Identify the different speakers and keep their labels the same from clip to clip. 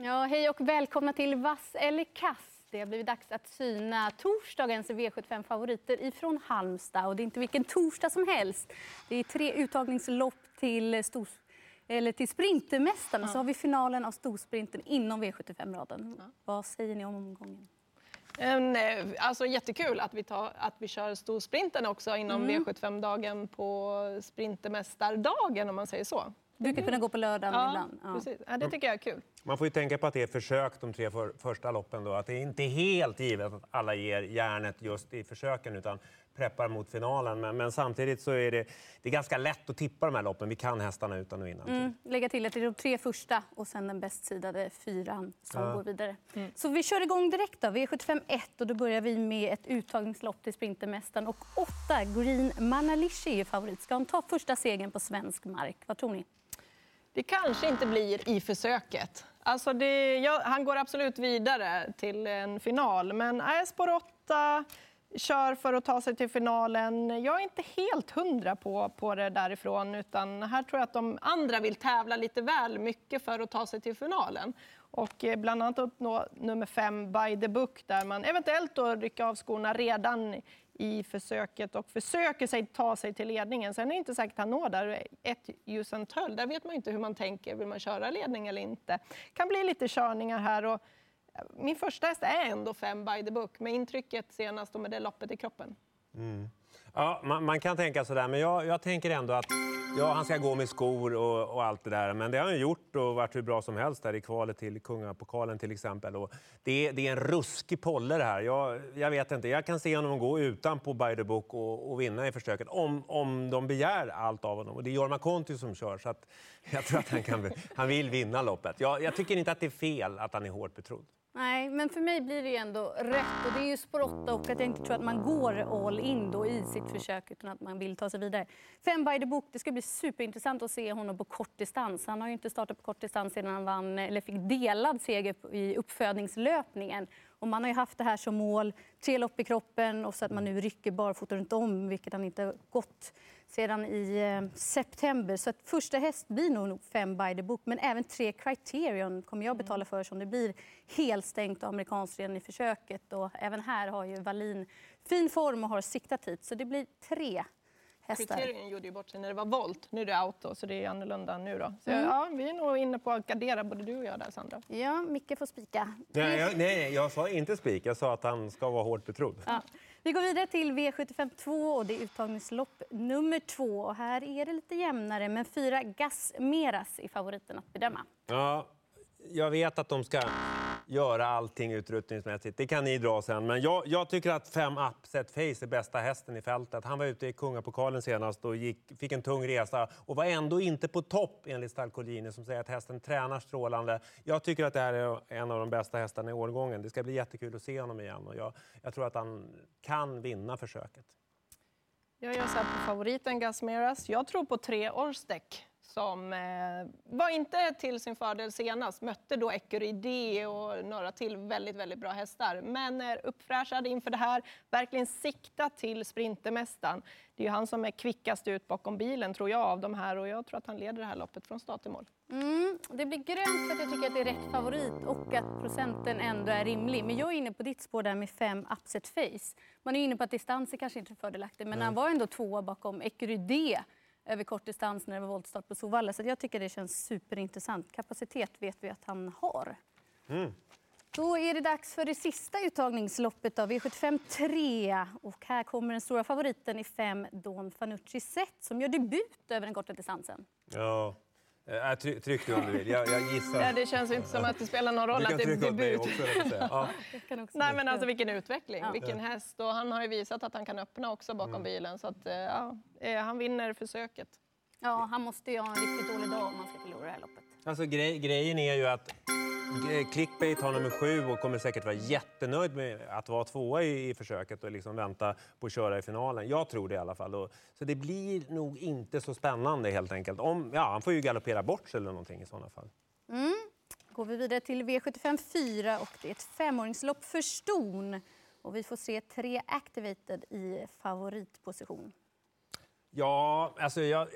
Speaker 1: Ja, hej och välkomna till Vass eller kass. Det har blivit dags att syna torsdagens V75-favoriter ifrån Halmstad. Och det är inte vilken torsdag som helst. Det är tre uttagningslopp till, stor, eller till Sprintermästarna. Ja. Så har vi finalen av storsprinten inom V75-raden. Ja. Vad säger ni om omgången?
Speaker 2: En, eh, alltså jättekul att vi, tar, att vi kör storsprinten också inom mm. V75-dagen på Sprintermästardagen om man säger så.
Speaker 1: Du brukar kunna gå på lördagen
Speaker 2: ja,
Speaker 1: ibland.
Speaker 2: Ja. Precis. Ja, det tycker jag är kul.
Speaker 3: Man får ju tänka på att det är försök de tre för, första loppen. Då. Att det är inte helt givet att alla ger järnet just i försöken utan preppar mot finalen. Men, men, samtidigt så är det, det är ganska lätt att tippa de här loppen. Vi kan hästarna utan och innan. Mm,
Speaker 1: lägga till att det är de tre första och sen den bäst sidade fyran som ja. går vidare. Mm. Så vi kör igång direkt då. V75 1 och då börjar vi med ett uttagningslopp till Sprintermästaren. Och 8 Green Manalishi är favorit. Ska han ta första segern på svensk mark? Vad tror ni?
Speaker 2: Det kanske inte blir i försöket. Alltså det, ja, han går absolut vidare till en final, men spår 8 kör för att ta sig till finalen. Jag är inte helt hundra på, på det därifrån. Utan här tror jag att de andra vill tävla lite väl mycket för att ta sig till finalen. Och eh, bland annat att nå nummer fem, By the Book, där man eventuellt då rycker av skorna redan i försöket och försöker sig ta sig till ledningen. Sen är det inte säkert att han når där. Ett Usain där vet man inte hur man tänker. Vill man köra ledning eller inte? Det kan bli lite körningar här. Och min första häst är ändå fem by the book med intrycket senast och med det loppet i kroppen.
Speaker 3: Mm. Ja, man, man, kan tänka sådär, men jag, jag tänker ändå att Ja, han ska gå med skor och, och, allt det där. Men det har han gjort och varit hur bra som helst där i kvalet till Kungapokalen till exempel. Och det, är, det är en ruskig polle det här. Jag, jag, vet inte. Jag kan se honom gå utan på By the Book och, och, vinna i försöket om, om de begär allt av honom. Och det är Jorma Konti som kör, så att jag tror att han, kan, han vill vinna loppet. Jag, jag tycker inte att det är fel att han är hårt betrodd.
Speaker 1: Nej, men för mig blir det ändå rätt. Och det är ju spår 8 och att jag inte tror att man går all in då i sitt försök utan att man vill ta sig vidare. Fem by the book, det ska bli superintressant att se honom på kortdistans. Han har ju inte startat på kortdistans sedan han vann, eller fick delad seger i uppfödningslöpningen. Och man har ju haft det här som mål, tre lopp i kroppen och så att man nu rycker barfota runt om, vilket han inte har gått sedan i eh, september. Så att första häst blir nog fem by the book, men även tre Criterion kommer jag betala för som det blir helstängt och amerikanskt redan i försöket. Och även här har ju Wallin fin form och har siktat hit, så det blir tre hästar.
Speaker 2: Criterion gjorde ju bort sig när det var volt. Nu är det auto, så det är annorlunda nu. Då. Så, mm. ja, vi är nog inne på att gardera, både du och jag där, Sandra.
Speaker 1: Ja, Micke får spika.
Speaker 3: Nej, jag, nej, jag sa inte spik. Jag sa att han ska vara hårt betrodd.
Speaker 1: Ja. Vi går vidare till V75 2 och det är uttagningslopp nummer två. här är det lite jämnare, men fyra Gas Meras är favoriten att bedöma.
Speaker 3: Ja, jag vet att de ska göra allting utrustningsmässigt. Det kan ni dra sen. Men jag, jag tycker att fem Upset Face är bästa hästen i fältet. Han var ute i Kungapokalen senast och gick, fick en tung resa och var ändå inte på topp enligt Stalcolini som säger att hästen tränar strålande. Jag tycker att det här är en av de bästa hästarna i årgången. Det ska bli jättekul att se honom igen och jag, jag tror att han kan vinna försöket.
Speaker 2: Jag gör så här på favoriten Gasmeras. Jag tror på tre årsdäck som eh, var inte till sin fördel senast. Mötte då Ecuride och några till väldigt, väldigt bra hästar. Men är uppfräschad inför det här. Verkligen sikta till Sprintermästaren. Det är ju han som är kvickast ut bakom bilen tror jag av de här och jag tror att han leder det här loppet från start till mål.
Speaker 1: Mm, det blir grönt för att jag tycker att det är rätt favorit och att procenten ändå är rimlig. Men jag är inne på ditt spår där med fem upset face. Man är inne på att distans är kanske inte fördelaktig men mm. han var ändå tvåa bakom Ecuride över kort distans när det var voltstart på Solvalla. Så jag tycker det känns superintressant. Kapacitet vet vi att han har. Mm. Då är det dags för det sista uttagningsloppet av V75 3. Och här kommer den stora favoriten i fem Don Fanucci Zet som gör debut över den korta distansen.
Speaker 3: Ja, Äh, tryck du om du vill. Jag, jag gissar.
Speaker 2: Ja, det känns inte som att det spelar någon roll att det är debut. Också, ja. Nej, men alltså vilken utveckling, ja. vilken häst. Och han har ju visat att han kan öppna också bakom mm. bilen. Så att, eh, ja, eh, han vinner försöket.
Speaker 1: Ja, han måste ju ha en riktigt dålig dag om han ska förlora det här loppet.
Speaker 3: Alltså, grej, grejen är ju att Clickbait har nummer sju och kommer säkert vara jättenöjd med att vara tvåa i, i försöket och liksom vänta på att köra i finalen. Jag tror det i alla fall. Och, så det blir nog inte så spännande helt enkelt. Om, ja, han får ju galoppera bort sig eller någonting i sådana fall.
Speaker 1: Mm. Går vi vidare till V75 4 och det är ett femåringslopp för ston. Och vi får se tre Activated i favoritposition.
Speaker 3: Ja, alltså jag,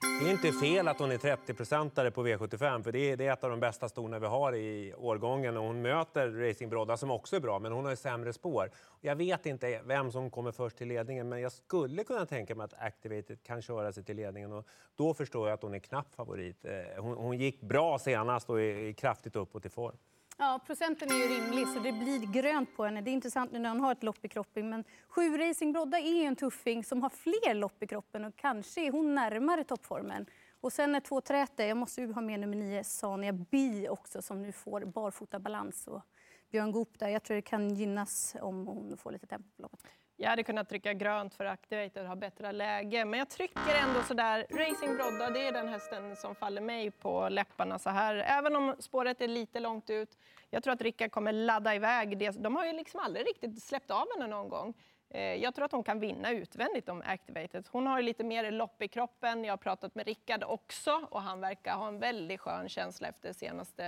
Speaker 3: det är inte fel att hon är 30-procentare på V75 för det är, det är ett av de bästa storna vi har i årgången och hon möter Racing Brodda som också är bra men hon har ju sämre spår. Jag vet inte vem som kommer först till ledningen men jag skulle kunna tänka mig att Activated kan köra sig till ledningen och då förstår jag att hon är knapp favorit. Eh, hon, hon gick bra senast och är kraftigt uppåt i form.
Speaker 1: Ja, procenten är ju rimlig så det blir grönt på henne. Det är intressant nu när hon har ett lopp i kroppen. Men sju Racing Brodda är en tuffing som har fler lopp i kroppen och kanske är hon närmare toppformen. Och sen är två träte, jag måste ju ha med nummer nio, Sania Bi också som nu får barfota balans. Och Björn Goop där, jag tror det kan gynnas om hon får lite tempo på loppet.
Speaker 2: Jag hade kunnat trycka grönt för Activator ha bättre läge, men jag trycker ändå sådär. Racing Brodda, det är den hästen som faller mig på läpparna så här. Även om spåret är lite långt ut. Jag tror att Rickard kommer ladda iväg det. De har ju liksom aldrig riktigt släppt av henne någon gång. Eh, jag tror att hon kan vinna utvändigt om Activated. Hon har lite mer lopp i kroppen. Jag har pratat med Rickard också och han verkar ha en väldigt skön känsla efter senaste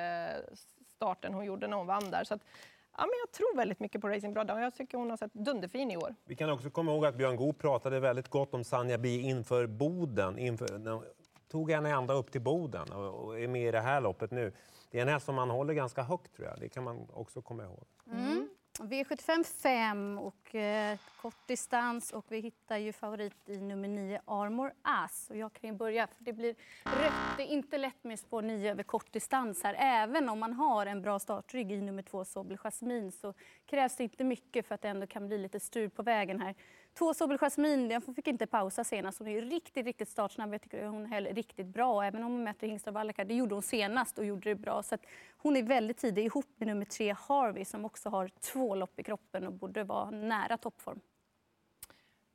Speaker 2: starten hon gjorde när hon vann där. Så att, Ja, men jag tror väldigt mycket på Racing Brodda och jag tycker hon har sett dunderfin i år.
Speaker 3: Vi kan också komma ihåg att Björn Goop pratade väldigt gott om Sanja Bi inför Boden. Inför, tog henne ända upp till Boden och är med i det här loppet nu. Det är en häst som man håller ganska högt tror jag. Det kan man också komma ihåg.
Speaker 1: V75 5 och eh, kortdistans och vi hittar ju favorit i nummer 9 Armor As. Och jag kan ju börja för det blir rött. Det är inte lätt med spår 9 över kortdistans här. Även om man har en bra startrygg i nummer 2 Sobel Jasmin så krävs det inte mycket för att det ändå kan bli lite styr på vägen här. Två Sobel Jasmin, den fick inte pausa senast. Hon är riktigt, riktigt startsnabb. Jag tycker hon höll riktigt bra. Även om hon möter Hingstar Vallaka, det gjorde hon senast och gjorde det bra. Så hon är väldigt tidig ihop med nummer tre Harvey som också har två lopp i kroppen och borde vara nära toppform.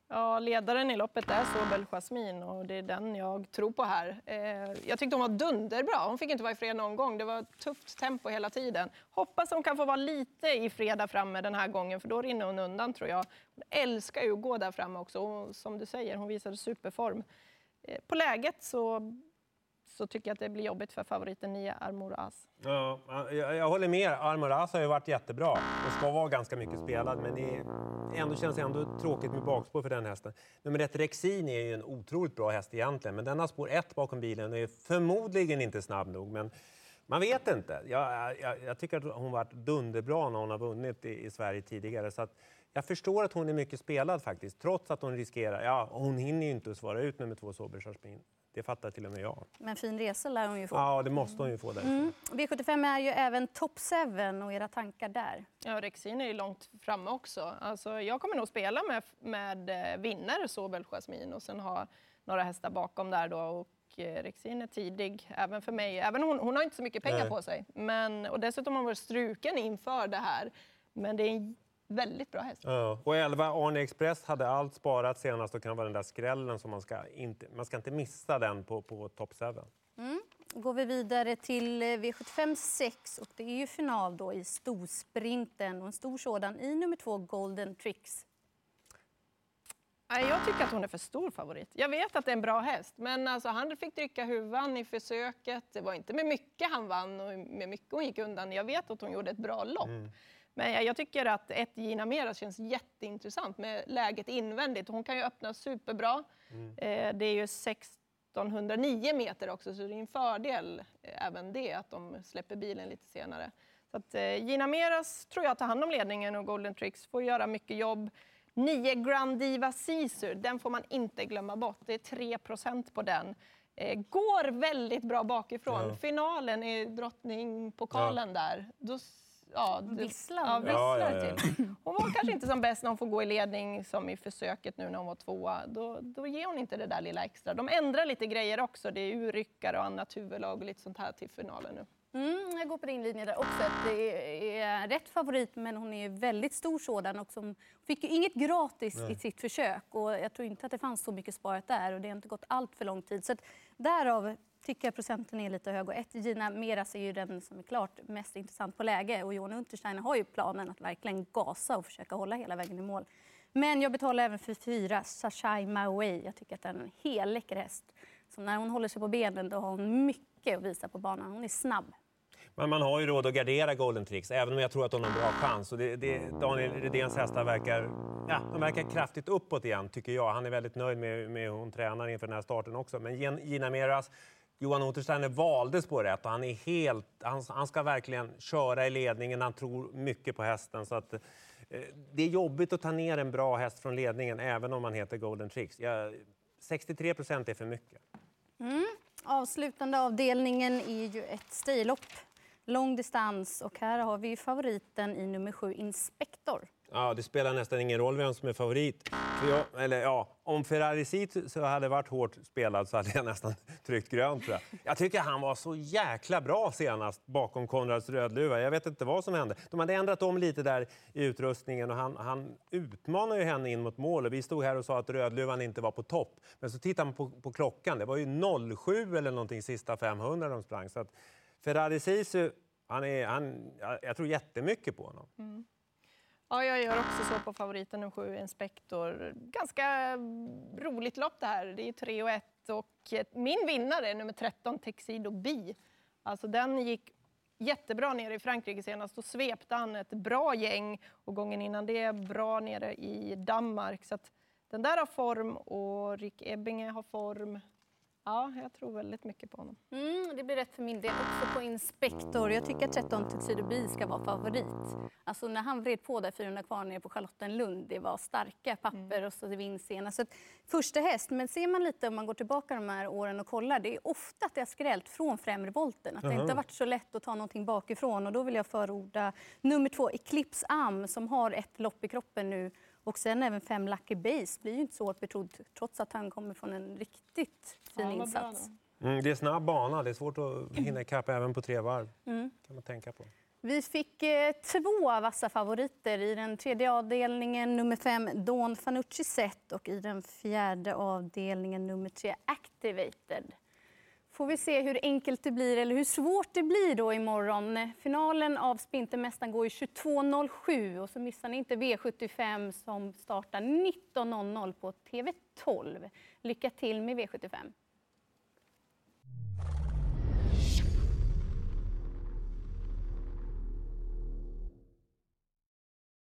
Speaker 2: Ja, ledaren i loppet är Sobel Jasmin och det är den jag tror på här. Eh, jag tyckte hon var dunderbra. Hon fick inte vara i fred någon gång. Det var tufft tempo hela tiden. Hoppas hon kan få vara lite i fred framme den här gången för då rinner hon undan tror jag. Hon älskar ju att gå där framme också och som du säger, hon visade superform. Eh, på läget så så tycker jag att det blir jobbigt för favoriten 9, Armor As.
Speaker 3: Ja, jag, jag håller med. Armor As har ju varit jättebra och ska vara ganska mycket spelad. Men det ändå känns ändå tråkigt med bakspår för den hästen. Nummer ett Rexin är ju en otroligt bra häst egentligen. Men den har spår ett bakom bilen och är förmodligen inte snabb nog. Men man vet inte. Jag, jag, jag tycker att hon varit dunderbra när hon har vunnit i, i Sverige tidigare. Så att jag förstår att hon är mycket spelad faktiskt, trots att hon riskerar... Ja, hon hinner ju inte svara ut nummer två Sober Jasmin. Det fattar till och med jag.
Speaker 1: Men fin resa lär hon ju få.
Speaker 3: Ja, det måste hon ju få. Mm.
Speaker 1: V75 är ju även top 7 och era tankar där?
Speaker 2: Ja, Rexin är ju långt framme också. Alltså, jag kommer nog spela med, med eh, vinnare Sobel Jasmin och sen ha några hästar bakom där då. Och eh, Rexin är tidig, även för mig. Även hon, hon har inte så mycket pengar Nej. på sig. Men, och dessutom har hon varit struken inför det här. Men det är en väldigt bra häst.
Speaker 3: Ja. Och 11 Arne Express hade allt sparat senast och kan vara den där skrällen som man ska inte, man ska inte missa den på, på top 7.
Speaker 1: Mm. går vi vidare till eh, V75 6 och det är ju final då i storsprinten och en stor sådan i nummer två Golden Tricks.
Speaker 2: Jag tycker att hon är för stor favorit. Jag vet att det är en bra häst, men alltså, han fick dricka huvan i försöket. Det var inte med mycket han vann och med mycket hon gick undan. Jag vet att hon gjorde ett bra lopp. Mm. Men jag tycker att ett Gina Mera känns jätteintressant med läget invändigt. Hon kan ju öppna superbra. Mm. Eh, det är ju 1609 meter också, så det är en fördel eh, även det, att de släpper bilen lite senare. Så att eh, Gina Meras tror jag tar hand om ledningen och Golden Tricks får göra mycket jobb. 9 Grand Diva Caesar, den får man inte glömma bort. Det är 3% på den. går väldigt bra bakifrån. Ja. Finalen i Drottningpokalen ja. där. Då
Speaker 1: ja, visslar,
Speaker 2: ja, visslar ja, ja, till. Hon var kanske inte som bäst när hon får gå i ledning som i försöket nu när hon var tvåa. Då, då ger hon inte det där lilla extra. De ändrar lite grejer också. Det är urryckare och annat huvudlag och lite sånt här till finalen nu.
Speaker 1: Mm, jag går på din linje där också. Det är rätt favorit, men hon är väldigt stor sådan. Och som fick ju inget gratis Nej. i sitt försök. Och jag tror inte att det fanns så mycket sparat där. Och det har inte gått allt för lång tid. Så att därav tycker jag procenten är lite hög. Och ett Gina Meras är ju den som är klart mest intressant på läge. Och Johan Untersteiner har ju planen att verkligen gasa och försöka hålla hela vägen i mål. Men jag betalar även för fyra, Sashai Maui. Jag tycker att den är en helläcker häst. Så när hon håller sig på benen då har hon mycket att visa på banan. Hon är snabb.
Speaker 3: Men man har ju råd att gardera Golden Tricks, även om jag tror att hon har en bra chans. Och det, det, Daniel Redéns hästar verkar, ja, de verkar kraftigt uppåt igen, tycker jag. Han är väldigt nöjd med, med hur hon tränar inför den här starten också. Men Gina Meras, Johan Untersteiner på rätt, och han, är helt, han, han, ska verkligen köra i ledningen. Han tror mycket på hästen. Så att, eh, det är jobbigt att ta ner en bra häst från ledningen, även om man heter Golden Tricks. Ja, 63 procent är för mycket.
Speaker 1: Mm. Avslutande avdelningen är ju ett stillopp lång distans. Och här har vi favoriten i nummer sju, Inspektor.
Speaker 3: Ja, det spelar nästan ingen roll vem som är favorit. Jag, eller, ja, om Ferrari Seat så hade varit hårt spelad så hade jag nästan tryckt grönt. Tror jag. jag tycker han var så jäkla bra senast bakom Konrads Rödluva. Jag vet inte vad som hände. De hade ändrat om lite där i utrustningen och han, han utmanade ju henne in mot mål. Och vi stod här och sa att Rödluvan inte var på topp. Men så tittar man på, på klockan. Det var ju 07 eller någonting sista 500 de sprang. Så att Ferrari Sisu, han är, han, jag tror jättemycket på honom. Mm.
Speaker 2: Ja, jag gör också så på favoriten nummer sju, Inspektor. Ganska roligt lopp det här. Det är 3 och 1 och min vinnare är nummer 13, Texido B. Alltså den gick jättebra nere i Frankrike senast. Då svepte han ett bra gäng och gången innan det bra nere i Danmark. Så den där har form och Rick Ebbinge har form. Ja, jag tror väldigt mycket på honom.
Speaker 1: Mm, det blir rätt för min del. Också på Inspektor. Jag tycker att 13 Tuxedo B ska vara favorit. Alltså när han vred på där 400 kvar nere på Charlottenlund, det var starka papper mm. och så vinst senast. Så första häst, men ser man lite om man går tillbaka de här åren och kollar, det är ofta att det har skrällt från främre volten. Att det inte har varit så lätt att ta någonting bakifrån och då vill jag förorda nummer två, Eclipse Am, som har ett lopp i kroppen nu och sen även fem Lucky Base blir ju inte så hårt betrodd trots att han kommer från en riktigt fin ja, insats.
Speaker 3: Mm, det är snabb bana, det är svårt att hinna ikapp även på tre varv. Mm. kan man tänka på.
Speaker 1: Vi fick eh, två vassa favoriter i den tredje avdelningen, nummer fem Dawn Fanucci Set och i den fjärde avdelningen nummer tre Activated får vi se hur enkelt det blir eller hur svårt det blir då imorgon. Finalen av Spintermästaren går i 22.07 och så missar ni inte V75 som startar 19.00 på TV12. Lycka till med V75!